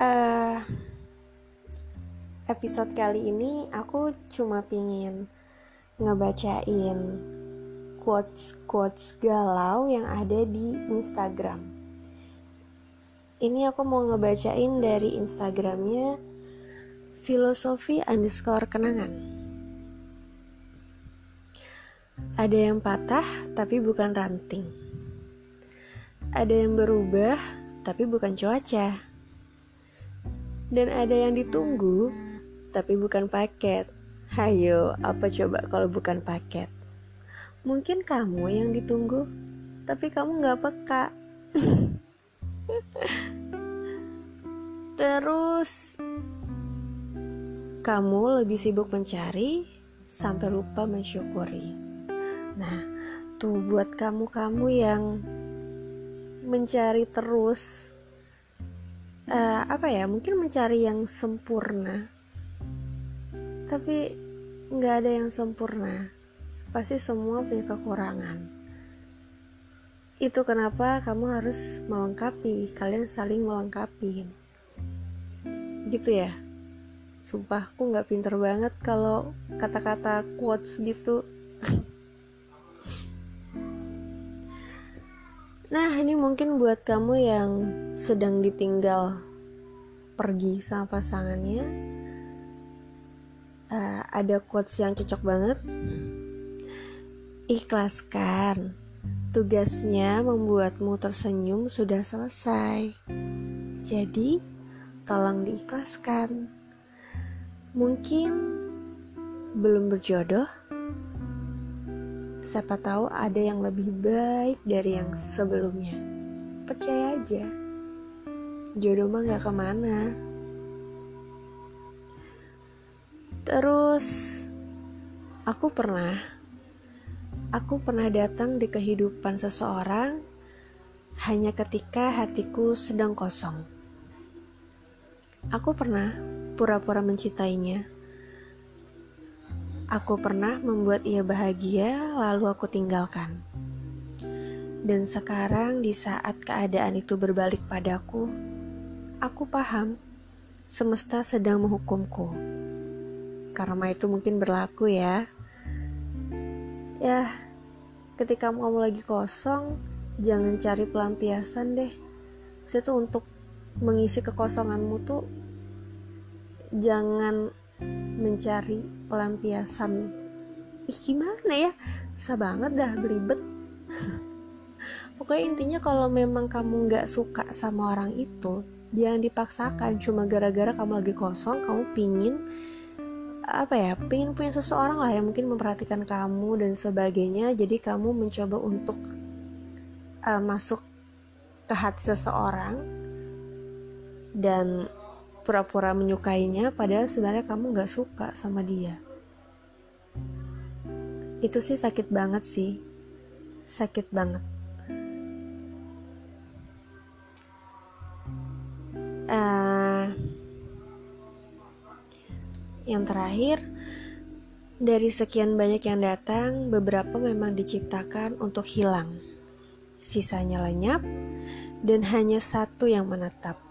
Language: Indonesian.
uh, episode kali ini aku cuma pingin ngebacain quotes-quotes galau yang ada di Instagram. Ini aku mau ngebacain dari Instagramnya filosofi underscore kenangan. Ada yang patah tapi bukan ranting. Ada yang berubah tapi bukan cuaca. Dan ada yang ditunggu tapi bukan paket. Hayo, apa coba kalau bukan paket? Mungkin kamu yang ditunggu, tapi kamu gak peka. Terus, kamu lebih sibuk mencari sampai lupa mensyukuri. Nah, tuh buat kamu-kamu yang mencari terus, uh, apa ya? Mungkin mencari yang sempurna, tapi nggak ada yang sempurna pasti semua punya kekurangan. Itu kenapa kamu harus melengkapi, kalian saling melengkapi. Gitu ya. Sumpah aku nggak pinter banget kalau kata-kata quotes gitu. Nah ini mungkin buat kamu yang sedang ditinggal pergi sama pasangannya. Uh, ada quotes yang cocok banget Ikhlaskan, tugasnya membuatmu tersenyum sudah selesai. Jadi, tolong diikhlaskan. Mungkin belum berjodoh, siapa tahu ada yang lebih baik dari yang sebelumnya. Percaya aja, jodoh mah gak ke mana. Terus, aku pernah Aku pernah datang di kehidupan seseorang hanya ketika hatiku sedang kosong. Aku pernah pura-pura mencintainya. Aku pernah membuat ia bahagia, lalu aku tinggalkan. Dan sekarang, di saat keadaan itu berbalik padaku, aku paham semesta sedang menghukumku. Karma itu mungkin berlaku, ya ya ketika kamu lagi kosong jangan cari pelampiasan deh itu untuk mengisi kekosonganmu tuh jangan mencari pelampiasan. Ih gimana ya? Susah banget dah belibet. Pokoknya intinya kalau memang kamu nggak suka sama orang itu jangan dipaksakan. Cuma gara-gara kamu lagi kosong kamu pingin apa ya pengen punya seseorang lah yang mungkin memperhatikan kamu dan sebagainya. Jadi kamu mencoba untuk uh, masuk ke hati seseorang dan pura-pura menyukainya padahal sebenarnya kamu nggak suka sama dia itu sih sakit banget sih sakit banget uh, yang terakhir, dari sekian banyak yang datang, beberapa memang diciptakan untuk hilang. Sisanya lenyap, dan hanya satu yang menetap.